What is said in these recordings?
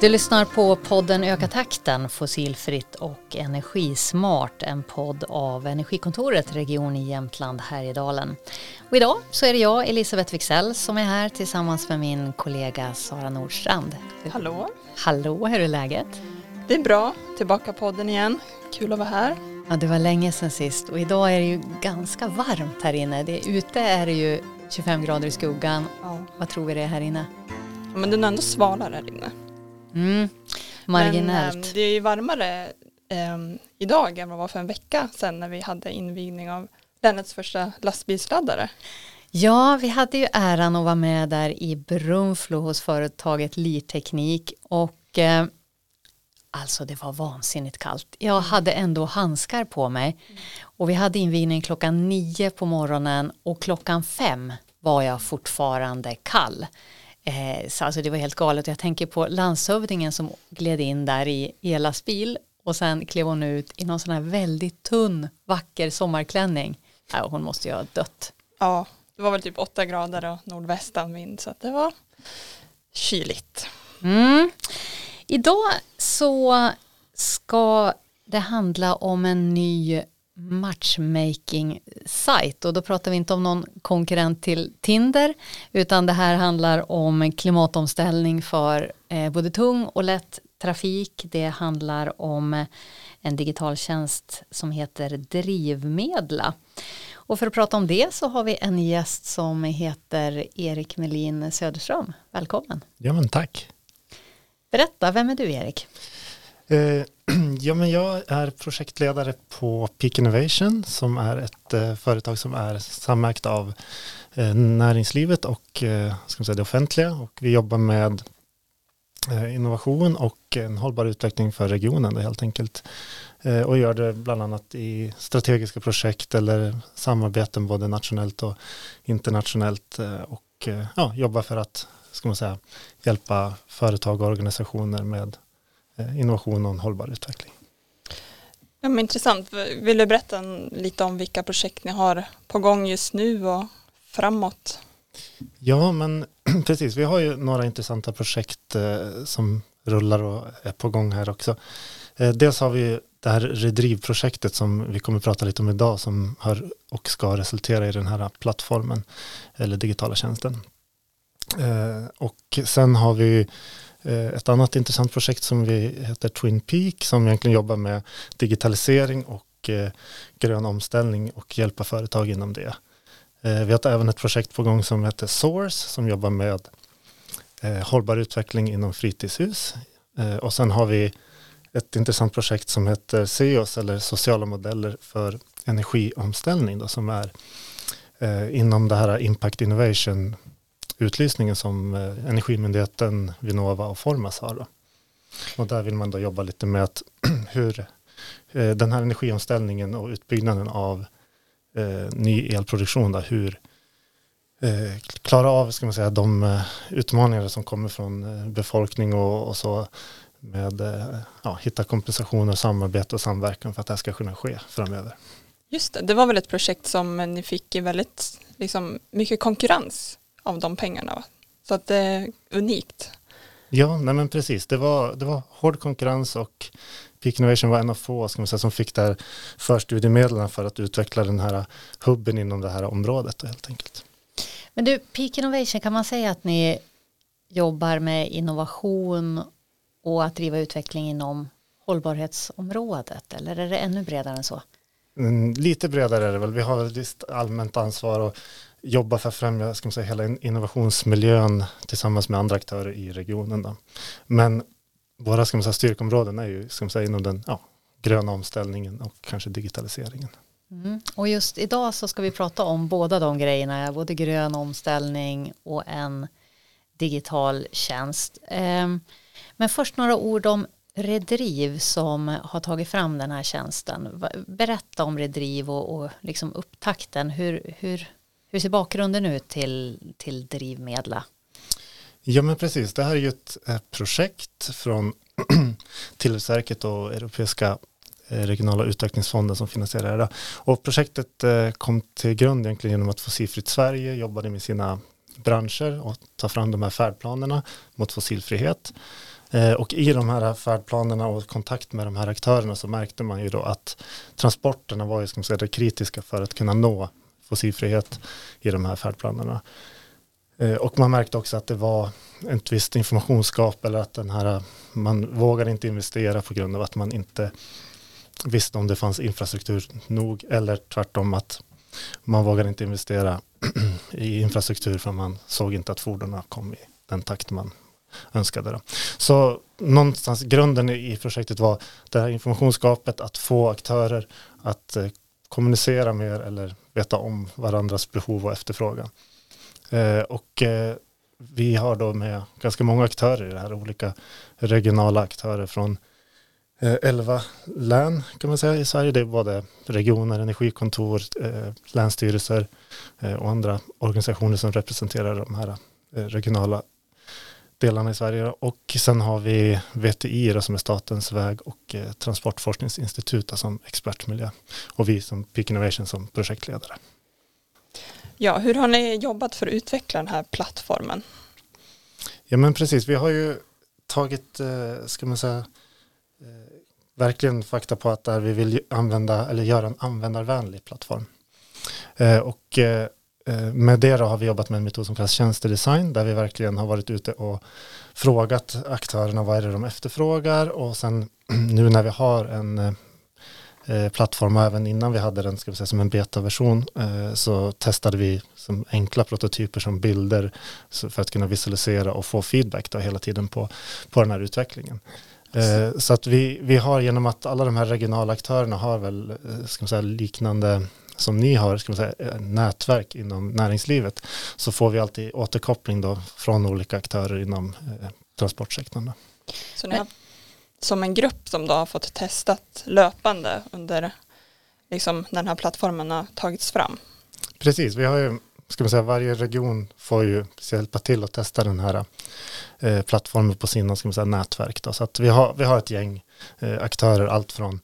Du lyssnar på podden Öka takten, fossilfritt och energismart. En podd av Energikontoret Region i Jämtland Härjedalen. Och idag så är det jag, Elisabeth Wixell, som är här tillsammans med min kollega Sara Nordstrand. Hallå! Hallå, hur är läget? Det är bra, tillbaka podden igen. Kul att vara här. Ja, det var länge sedan sist och idag är det ju ganska varmt här inne. Det, ute är det ju 25 grader i skuggan. Ja. Vad tror vi det är här inne? Ja, men den är ändå svalare här inne. Mm, marginellt. Men, äm, det är ju varmare äm, idag än vad det var för en vecka sedan när vi hade invigning av länets första lastbilsladdare. Ja, vi hade ju äran att vara med där i Brunflo hos företaget Lirteknik och eh, alltså det var vansinnigt kallt. Jag hade ändå handskar på mig och vi hade invigning klockan nio på morgonen och klockan fem var jag fortfarande kall. Eh, så alltså det var helt galet. Jag tänker på landshövdingen som gled in där i elastbil och sen klev hon ut i någon sån här väldigt tunn vacker sommarklänning. Ja, hon måste ju ha dött. Ja, det var väl typ åtta grader och nordvästanvind så det var kyligt. Mm. Idag så ska det handla om en ny matchmaking-sajt och då pratar vi inte om någon konkurrent till Tinder utan det här handlar om klimatomställning för eh, både tung och lätt trafik. Det handlar om en digital tjänst som heter Drivmedla. Och för att prata om det så har vi en gäst som heter Erik Melin Söderström. Välkommen. Ja men tack. Berätta, vem är du Erik? Eh, ja, men jag är projektledare på Peak Innovation som är ett eh, företag som är samägt av eh, näringslivet och eh, ska man säga, det offentliga. Och vi jobbar med eh, innovation och en hållbar utveckling för regionen då, helt enkelt. Eh, och gör det bland annat i strategiska projekt eller samarbeten både nationellt och internationellt eh, och eh, ja, jobbar för att ska man säga, hjälpa företag och organisationer med innovation och en hållbar utveckling. Ja, men intressant. Vill du berätta lite om vilka projekt ni har på gång just nu och framåt? Ja, men precis. Vi har ju några intressanta projekt eh, som rullar och är på gång här också. Eh, dels har vi det här Redriv-projektet som vi kommer att prata lite om idag som har och ska resultera i den här plattformen eller digitala tjänsten. Och sen har vi Eh, Eh, ett annat intressant projekt som vi heter Twin Peak som egentligen jobbar med digitalisering och eh, grön omställning och hjälpa företag inom det. Eh, vi har även ett projekt på gång som heter Source som jobbar med hållbar utveckling inom fritidshus. Och sen har vi ett intressant projekt som heter SEOS eller sociala modeller för energiomställning då, som är inom det här Impact Innovation utlysningen som eh, Energimyndigheten, Vinnova och Formas har. Då. Och där vill man då jobba lite med att hur eh, den här energiomställningen och utbyggnaden av eh, ny elproduktion, då, hur eh, klara av ska man säga, de eh, utmaningar som kommer från eh, befolkning och, och så med ja, hitta kompensationer, samarbete och samverkan för att det här ska kunna ske framöver. Just det, det var väl ett projekt som ni fick i väldigt liksom, mycket konkurrens av de pengarna. Så att det är unikt. Ja, nej men precis. Det var, det var hård konkurrens och Peak Innovation var en av få ska man säga, som fick där förstudiemedlen för att utveckla den här hubben inom det här området helt enkelt. Men du, Peak Innovation, kan man säga att ni jobbar med innovation och att driva utveckling inom hållbarhetsområdet eller är det ännu bredare än så? Mm, lite bredare är det väl. Vi har ett allmänt ansvar och jobba för att främja ska man säga, hela innovationsmiljön tillsammans med andra aktörer i regionen. Då. Men våra ska man säga, styrkområden är ju ska man säga, inom den ja, gröna omställningen och kanske digitaliseringen. Mm. Och just idag så ska vi prata om båda de grejerna, både grön omställning och en digital tjänst. Ehm, men först några ord om Redriv som har tagit fram den här tjänsten. Berätta om Redriv och, och liksom upptakten. Hur, hur, hur ser bakgrunden ut till, till Drivmedla? Ja men precis, det här är ju ett projekt från Tillväxtverket och Europeiska eh, regionala utvecklingsfonden som finansierar det. Och projektet eh, kom till grund egentligen genom att Fossilfritt Sverige jobbade med sina branscher och ta fram de här färdplanerna mot fossilfrihet. Eh, och i de här färdplanerna och kontakt med de här aktörerna så märkte man ju då att transporterna var ju ska man säga, det kritiska för att kunna nå fossilfrihet i de här färdplanerna. Eh, och man märkte också att det var ett visst informationsgap eller att den här, man vågade inte investera på grund av att man inte visste om det fanns infrastruktur nog eller tvärtom att man vågade inte investera i infrastruktur för man såg inte att fordonen kom i den takt man önskade. Då. Så någonstans grunden i projektet var det här informationsgapet, att få aktörer att eh, kommunicera mer eller veta om varandras behov och efterfrågan. Eh, och eh, vi har då med ganska många aktörer i det här, olika regionala aktörer från eh, 11 län kan man säga i Sverige. Det är både regioner, energikontor, eh, länsstyrelser eh, och andra organisationer som representerar de här regionala delarna i Sverige. Och sen har vi VTI då, som är Statens väg och eh, transportforskningsinstitut som expertmiljö. Och vi som Peak Innovation som projektledare. Ja, hur har ni jobbat för att utveckla den här plattformen? Ja men precis, vi har ju tagit, eh, ska man säga, eh, verkligen fakta på att där vi vill använda eller göra en användarvänlig plattform. Eh, och Eh, med det har vi jobbat med en metod som kallas tjänstedesign där vi verkligen har varit ute och frågat aktörerna vad är det de efterfrågar och sen nu när vi har en eh, eh, plattform och även innan vi hade den ska vi säga, som en betaversion så testade vi som enkla prototyper som bilder för att kunna visualisera och få feedback då hela tiden på, på den här utvecklingen. Så att vi, vi har genom att alla de här regionala aktörerna har väl ska man säga, liknande som ni har, ska man säga, eh, nätverk inom näringslivet, så får vi alltid återkoppling då från olika aktörer inom eh, transportsektorn. Så ni har som en grupp som då har fått testat löpande under liksom den här plattformen har tagits fram? Precis, vi har ju ska man säga, varje region får ju hjälpa till att testa den här eh, plattformen på sina ska man säga, nätverk. Då. Så att vi, har, vi har ett gäng eh, aktörer, allt från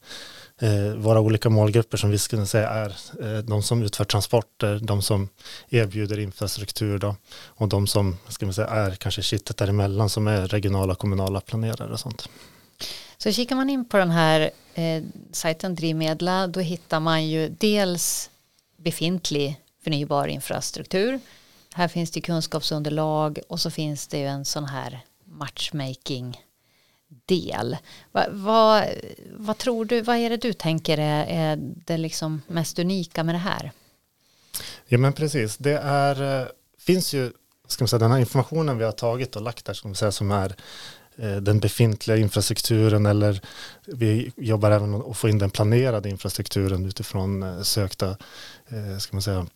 eh, våra olika målgrupper som vi skulle säga är eh, de som utför transporter, de som erbjuder infrastruktur då, och de som ska man säga, är kanske kittet däremellan som är regionala kommunala planerare och sånt. Så kikar man in på den här eh, sajten Drivmedla då hittar man ju dels befintlig förnybar infrastruktur. Här finns det kunskapsunderlag och så finns det ju en sån här matchmaking del. Va, vad, vad tror du, vad är det du tänker är, är det liksom mest unika med det här? Ja men precis, det är, eh, finns ju, ska man säga, den här informationen vi har tagit och lagt där ska man säga, som är eh, den befintliga infrastrukturen eller vi jobbar även med att få in den planerade infrastrukturen utifrån eh, sökta ska man säga,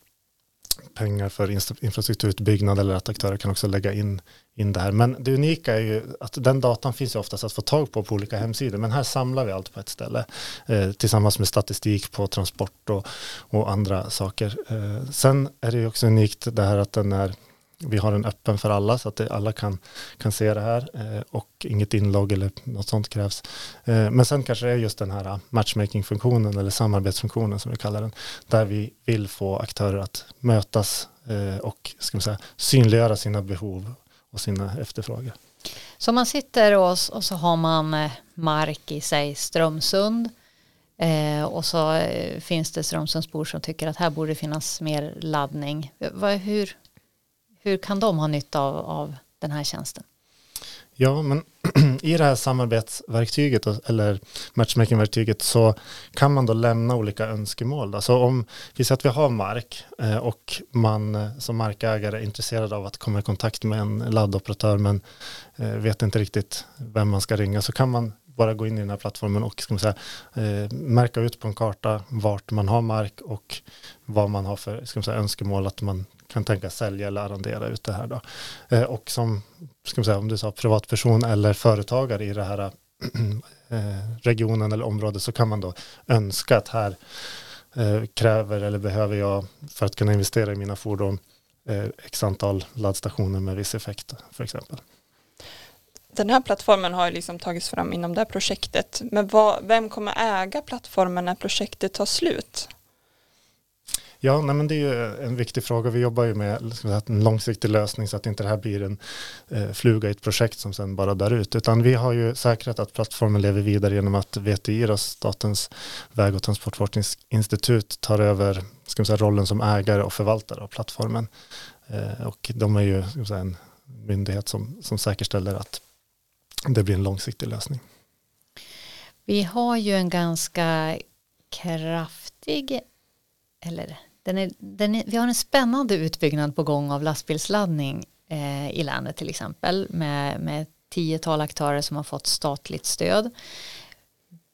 pengar för infrastrukturutbyggnad eller att aktörer kan också lägga in, in det här. Men det unika är ju att den datan finns ju oftast att få tag på på olika hemsidor. Men här samlar vi allt på ett ställe eh, tillsammans med statistik på transport och, och andra saker. Eh, sen är det ju också unikt det här att den är vi har den öppen för alla så att det, alla kan, kan se det här eh, och inget inlogg eller något sånt krävs. Eh, men sen kanske det är just den här eh, matchmaking-funktionen eller samarbetsfunktionen som vi kallar den, där vi vill få aktörer att mötas eh, och ska man säga, synliggöra sina behov och sina efterfrågor. Så man sitter och, och så har man eh, mark i sig Strömsund eh, och så eh, finns det Strömsundsbor som tycker att här borde finnas mer laddning. Eh, hur, hur kan de ha nytta av, av den här tjänsten? Ja, men i det här samarbetsverktyget eller matchmakingverktyget så kan man då lämna olika önskemål. Då. Så om vi säger att vi har mark eh, och man eh, som markägare är intresserad av att komma i kontakt med en laddoperatör men eh, vet inte riktigt vem man ska ringa så kan man bara gå in i den här plattformen och ska man säga, märka ut på en karta vart man har mark och vad man har för ska man säga, önskemål att man kan tänka sälja eller arrendera ut det här då. Eh, och som, ska man säga, om du sa privatperson eller företagare i det här eh, regionen eller området så kan man då önska att här eh, kräver eller behöver jag för att kunna investera i mina fordon eh, x antal laddstationer med viss effekt för exempel. Den här plattformen har liksom tagits fram inom det här projektet. Men vad, vem kommer äga plattformen när projektet tar slut? Ja, nej, men det är ju en viktig fråga. Vi jobbar ju med liksom, säga, en långsiktig lösning så att inte det här blir en eh, fluga i ett projekt som sen bara dör ut. Utan vi har ju säkrat att plattformen lever vidare genom att VTI, Statens väg och transportforskningsinstitut, tar över ska säga, rollen som ägare och förvaltare av plattformen. Eh, och de är ju säga, en myndighet som, som säkerställer att det blir en långsiktig lösning. Vi har ju en ganska kraftig eller den är, den är, vi har en spännande utbyggnad på gång av lastbilsladdning eh, i landet till exempel med, med tiotal aktörer som har fått statligt stöd.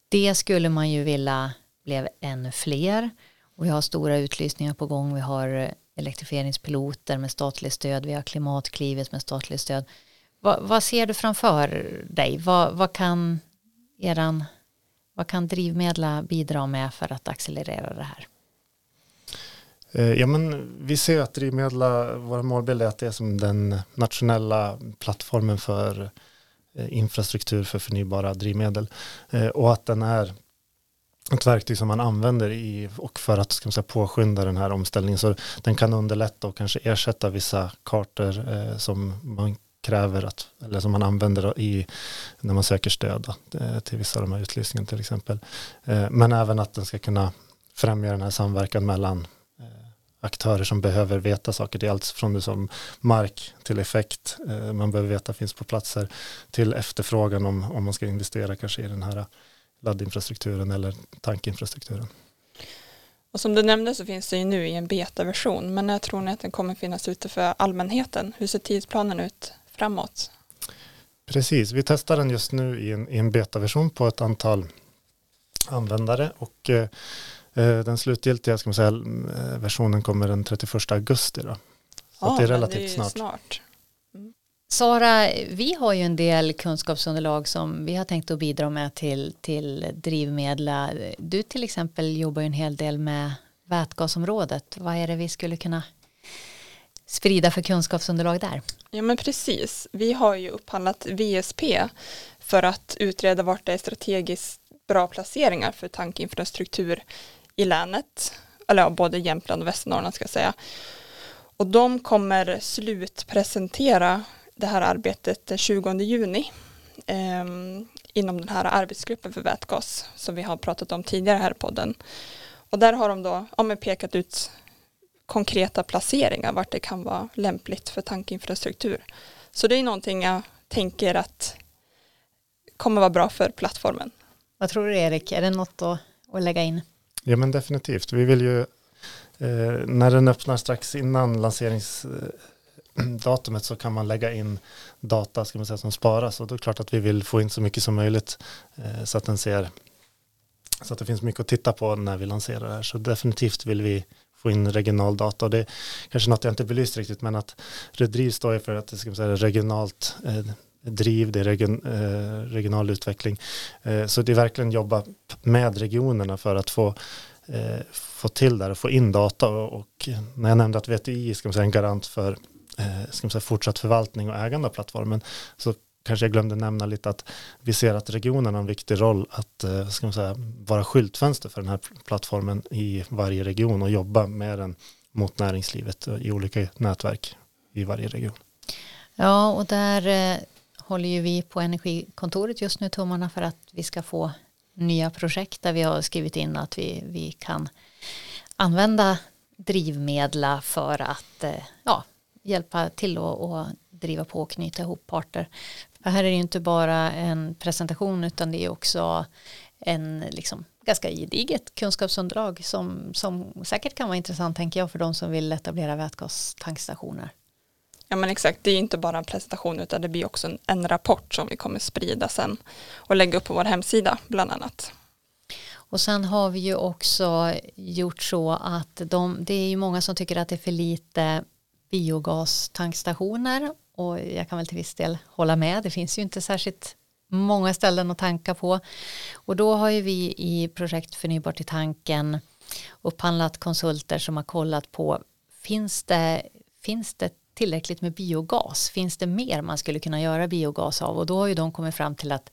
Det skulle man ju vilja blev ännu fler och vi har stora utlysningar på gång. Vi har elektrifieringspiloter med statligt stöd. Vi har klimatklivet med statligt stöd. Va, vad ser du framför dig? Vad, vad, kan eran, vad kan drivmedla bidra med för att accelerera det här? Eh, ja, men vi ser att drivmedel, våra målbild är att det är som den nationella plattformen för eh, infrastruktur för förnybara drivmedel eh, och att den är ett verktyg som man använder i och för att ska man säga, påskynda den här omställningen så den kan underlätta och kanske ersätta vissa kartor eh, som man kräver att, eller som man använder i, när man söker stöd eh, till vissa av de här utlysningarna till exempel. Eh, men även att den ska kunna främja den här samverkan mellan aktörer som behöver veta saker. Det är allt från det som mark till effekt. Eh, man behöver veta finns på platser till efterfrågan om, om man ska investera kanske i den här laddinfrastrukturen eller tankinfrastrukturen. Och som du nämnde så finns det ju nu i en betaversion men när tror ni att den kommer finnas ute för allmänheten? Hur ser tidsplanen ut framåt? Precis, vi testar den just nu i en, i en betaversion på ett antal användare och Eh, den slutgiltiga ska man säga, eh, versionen kommer den 31 augusti. Då. Så ja, det är relativt det är snart. snart. Mm. Sara, vi har ju en del kunskapsunderlag som vi har tänkt att bidra med till, till drivmedel. Du till exempel jobbar ju en hel del med vätgasområdet. Vad är det vi skulle kunna sprida för kunskapsunderlag där? Ja men precis. Vi har ju upphandlat VSP för att utreda vart det är strategiskt bra placeringar för tankinfrastruktur i länet, eller ja, både Jämtland och Västernorrland ska jag säga. Och de kommer slutpresentera det här arbetet den 20 juni eh, inom den här arbetsgruppen för vätgas som vi har pratat om tidigare här i podden. Och där har de då ja, pekat ut konkreta placeringar vart det kan vara lämpligt för tankinfrastruktur. Så det är någonting jag tänker att kommer vara bra för plattformen. Vad tror du Erik, är det något att, att lägga in? Ja men definitivt. Vi vill ju, eh, när den öppnar strax innan lanseringsdatumet så kan man lägga in data ska man säga, som sparas och då är det klart att vi vill få in så mycket som möjligt eh, så att den ser så att det finns mycket att titta på när vi lanserar det här. Så definitivt vill vi få in regional data och det är kanske något jag inte belyst riktigt men att Redriv står för att det ska säga regionalt eh, driv, det är region, eh, regional utveckling. Eh, så det är verkligen jobba med regionerna för att få, eh, få till det och få in data. Och, och, när jag nämnde att VTI ska man säga, en garant för eh, ska man säga, fortsatt förvaltning och ägande av plattformen så kanske jag glömde nämna lite att vi ser att regionerna har en viktig roll att eh, ska man säga, vara skyltfönster för den här plattformen i varje region och jobba med den mot näringslivet i olika nätverk i varje region. Ja, och där eh, håller ju vi på Energikontoret just nu tummarna för att vi ska få nya projekt där vi har skrivit in att vi, vi kan använda drivmedla för att eh, ja, hjälpa till och, driva på och knyta ihop parter. För här är det ju inte bara en presentation utan det är också en liksom ganska gediget kunskapsunderlag som, som säkert kan vara intressant tänker jag för de som vill etablera vätgastankstationer. Ja men exakt, det är inte bara en presentation utan det blir också en, en rapport som vi kommer sprida sen och lägga upp på vår hemsida bland annat. Och sen har vi ju också gjort så att de, det är ju många som tycker att det är för lite biogastankstationer och jag kan väl till viss del hålla med. Det finns ju inte särskilt många ställen att tanka på och då har ju vi i projekt förnybart i tanken upphandlat konsulter som har kollat på finns det, finns det tillräckligt med biogas? Finns det mer man skulle kunna göra biogas av? Och då har ju de kommit fram till att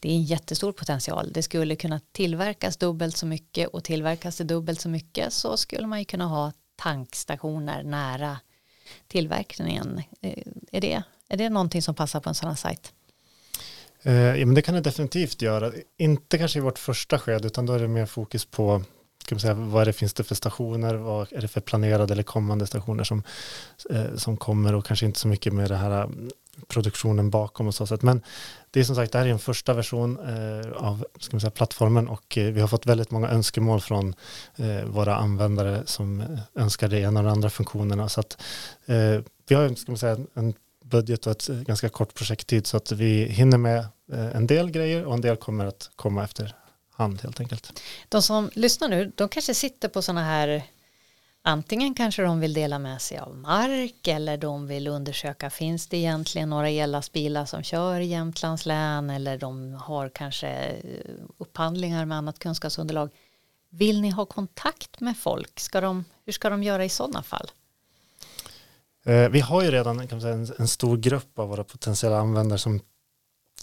det är en jättestor potential. Det skulle kunna tillverkas dubbelt så mycket och tillverkas det dubbelt så mycket så skulle man ju kunna ha tankstationer nära tillverkningen. Eh, är det, är det någonting som passar på en sån här sajt? Eh, ja, men det kan det definitivt göra. Inte kanske i vårt första skede utan då är det mer fokus på ska man säga, vad det finns det för stationer, vad är det för planerade eller kommande stationer som, eh, som kommer och kanske inte så mycket med det här eh, produktionen bakom och så sätt. Men det är som sagt, det här är en första version eh, av ska man säga, plattformen och eh, vi har fått väldigt många önskemål från eh, våra användare som önskar det ena och det andra funktionerna. Så att eh, vi har ska man säga, en budget och ett ganska kort projekttid så att vi hinner med eh, en del grejer och en del kommer att komma efter hand helt enkelt. De som lyssnar nu, de kanske sitter på sådana här Antingen kanske de vill dela med sig av mark eller de vill undersöka finns det egentligen några ellastbilar som kör i Jämtlands län eller de har kanske eh, upphandlingar med annat kunskapsunderlag. Vill ni ha kontakt med folk? Ska de, hur ska de göra i sådana fall? Eh, vi har ju redan säga, en, stor grupp av våra potentiella användare som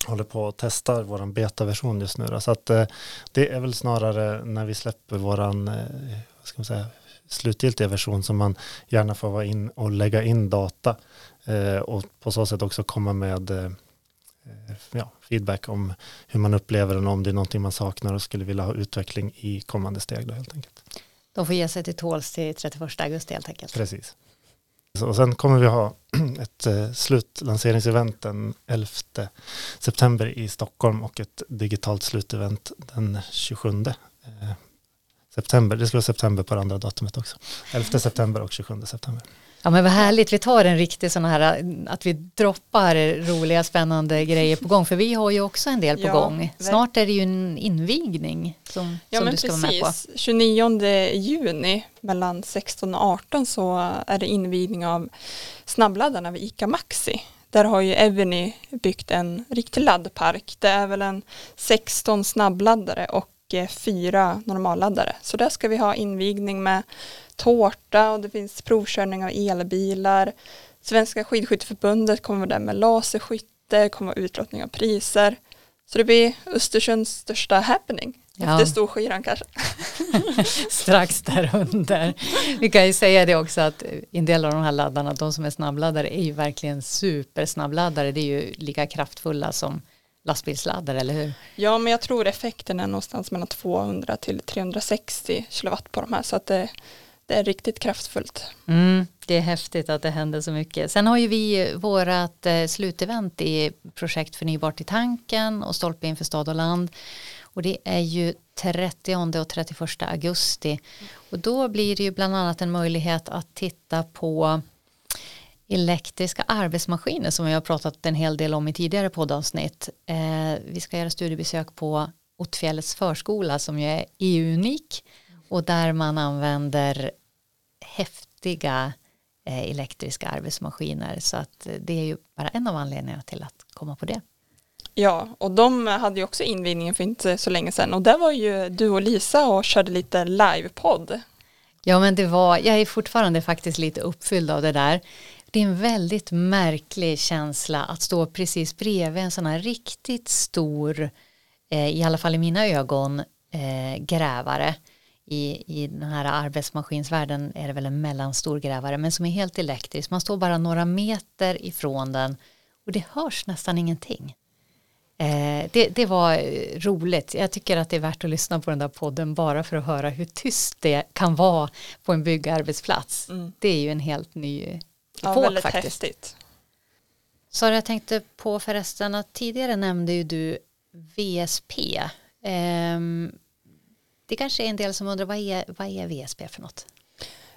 håller på att testa vår betaversion just nu. Då. Så att, eh, det är väl snarare när vi släpper våran eh, slutgiltiga version som man gärna får vara in och lägga in data eh, och på så sätt också komma med eh, ja, feedback om hur man upplever den, om det är någonting man saknar och skulle vilja ha utveckling i kommande steg då helt enkelt. De får ge sig till tåls till 31 augusti helt enkelt. Precis. Och sen kommer vi ha ett eh, slutlanseringsevent den 11 september i Stockholm och ett digitalt slutevent den 27 september. Det ska vara september på det andra datumet också. 11 september och 27 september. Ja men vad härligt, vi tar en riktig sån här, att vi droppar roliga spännande grejer på gång, för vi har ju också en del på ja, gång. Snart är det ju en invigning som, ja, som du ska precis. vara med på. 29 juni mellan 16 och 18 så är det invigning av snabbladdarna vid ICA Maxi. Där har ju Eveny byggt en riktig laddpark. Det är väl en 16 snabbladdare och fyra normalladdare. Så där ska vi ha invigning med tårta och det finns provkörning av elbilar. Svenska skidskytteförbundet kommer där med laserskytte, kommer utlottning av priser. Så det blir Östersunds största happening. Ja. Efter Storskyran kanske. Strax därunder. Vi kan ju säga det också att en del av de här laddarna, de som är snabbladdare är ju verkligen supersnabbladdare. Det är ju lika kraftfulla som lastbilsladdare, eller hur? Ja, men jag tror effekten är någonstans mellan 200 till 360 kilowatt på de här, så att det, det är riktigt kraftfullt. Mm, det är häftigt att det händer så mycket. Sen har ju vi vårat eh, slutevent i projekt Förnybart i tanken och Stolpe inför stad och land. Och det är ju 30 och 31 augusti. Och då blir det ju bland annat en möjlighet att titta på elektriska arbetsmaskiner som vi har pratat en hel del om i tidigare poddavsnitt. Eh, vi ska göra studiebesök på Ottfjällets förskola som ju är EU-unik och där man använder häftiga eh, elektriska arbetsmaskiner så att det är ju bara en av anledningarna till att komma på det. Ja, och de hade ju också invigningen för inte så länge sedan och där var ju du och Lisa och körde lite livepodd. Ja, men det var, jag är fortfarande faktiskt lite uppfylld av det där det är en väldigt märklig känsla att stå precis bredvid en sån här riktigt stor, eh, i alla fall i mina ögon, eh, grävare. I, I den här arbetsmaskinsvärlden är det väl en mellanstor grävare men som är helt elektrisk. Man står bara några meter ifrån den och det hörs nästan ingenting. Eh, det, det, var roligt. Jag tycker att det är värt att lyssna på den där podden bara för att höra hur tyst det kan vara på en byggarbetsplats. Mm. Det är ju en helt ny ja, väldigt faktiskt. häftigt. Sara, jag tänkte på förresten att tidigare nämnde ju du VSP. Um, det kanske är en del som undrar vad är, vad är VSP för något?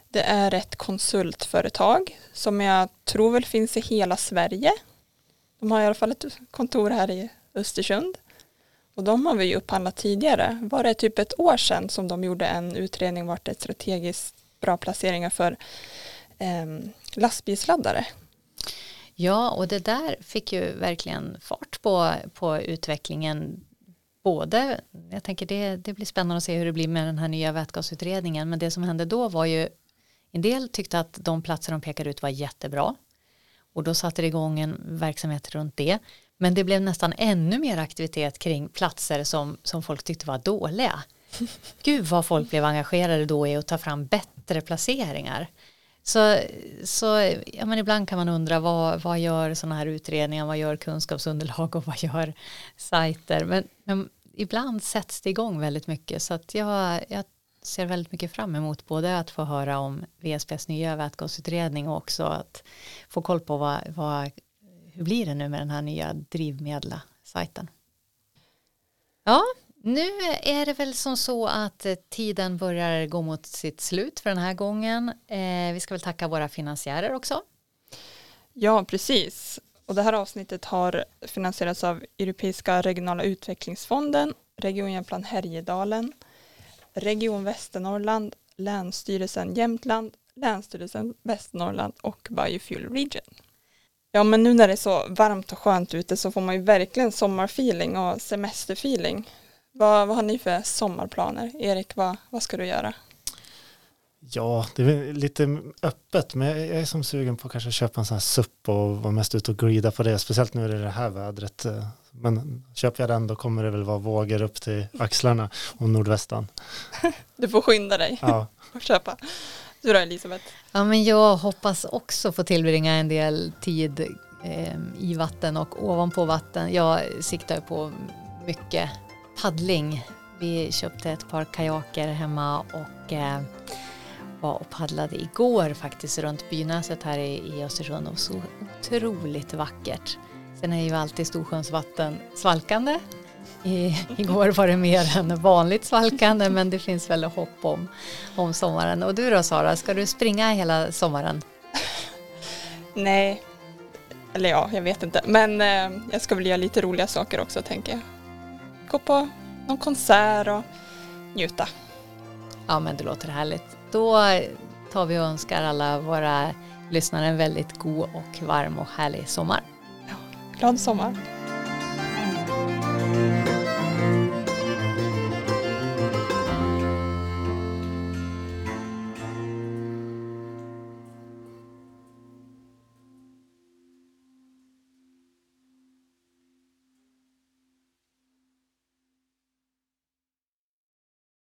Det är ett konsultföretag som jag tror väl finns i hela Sverige. De har i alla fall ett kontor här i Östersund. Och de har vi ju upphandlat tidigare. Var det typ ett år sedan som de gjorde en utredning vart det är strategiskt bra placeringar för eh, lastbilsladdare. Ja, och det där fick ju verkligen fart på, på utvecklingen. Både, jag tänker det, det blir spännande att se hur det blir med den här nya vätgasutredningen, men det som hände då var ju, en del tyckte att de platser de pekade ut var jättebra och då satte det igång en verksamhet runt det. Men det blev nästan ännu mer aktivitet kring platser som, som folk tyckte var dåliga. Gud vad folk blev engagerade då i att ta fram bättre placeringar. Så, så ja, men ibland kan man undra vad, vad gör sådana här utredningar, vad gör kunskapsunderlag och vad gör sajter. Men, men ibland sätts det igång väldigt mycket så att jag, jag ser väldigt mycket fram emot både att få höra om VSPs nya vätgasutredning och också att få koll på vad, vad, hur blir det nu med den här nya drivmedla-sajten. Ja, nu är det väl som så att eh, tiden börjar gå mot sitt slut för den här gången. Eh, vi ska väl tacka våra finansiärer också. Ja, precis. Och det här avsnittet har finansierats av Europeiska regionala utvecklingsfonden, Region Jämtland Härjedalen, Region Västernorrland, Länsstyrelsen Jämtland, Länsstyrelsen Västernorrland och Biofuel Region. Ja men nu när det är så varmt och skönt ute så får man ju verkligen sommarfeeling och semesterfeeling. Vad, vad har ni för sommarplaner? Erik, vad, vad ska du göra? Ja, det är lite öppet, men jag är som sugen på att kanske köpa en sån här SUP och vara mest ute och glida på det, speciellt nu i det här vädret. Men köper jag den då kommer det väl vara vågor upp till axlarna och nordvästan. Du får skynda dig ja. och köpa. Du då Elisabeth? Ja, men jag hoppas också få tillbringa en del tid eh, i vatten och ovanpå vatten. Jag siktar på mycket paddling. Vi köpte ett par kajaker hemma och eh, var och paddlade igår faktiskt runt Bynäset här i, i Östersund och så otroligt vackert. Sen är ju alltid Storsjöns vatten svalkande. I, igår var det mer än vanligt svalkande men det finns väl hopp om, om sommaren. Och du då Sara, ska du springa hela sommaren? Nej, eller ja, jag vet inte. Men eh, jag ska väl göra lite roliga saker också tänker jag. Gå på någon konsert och njuta. Ja men det låter härligt. Då tar vi och önskar alla våra lyssnare en väldigt god och varm och härlig sommar. Ja, glad sommar.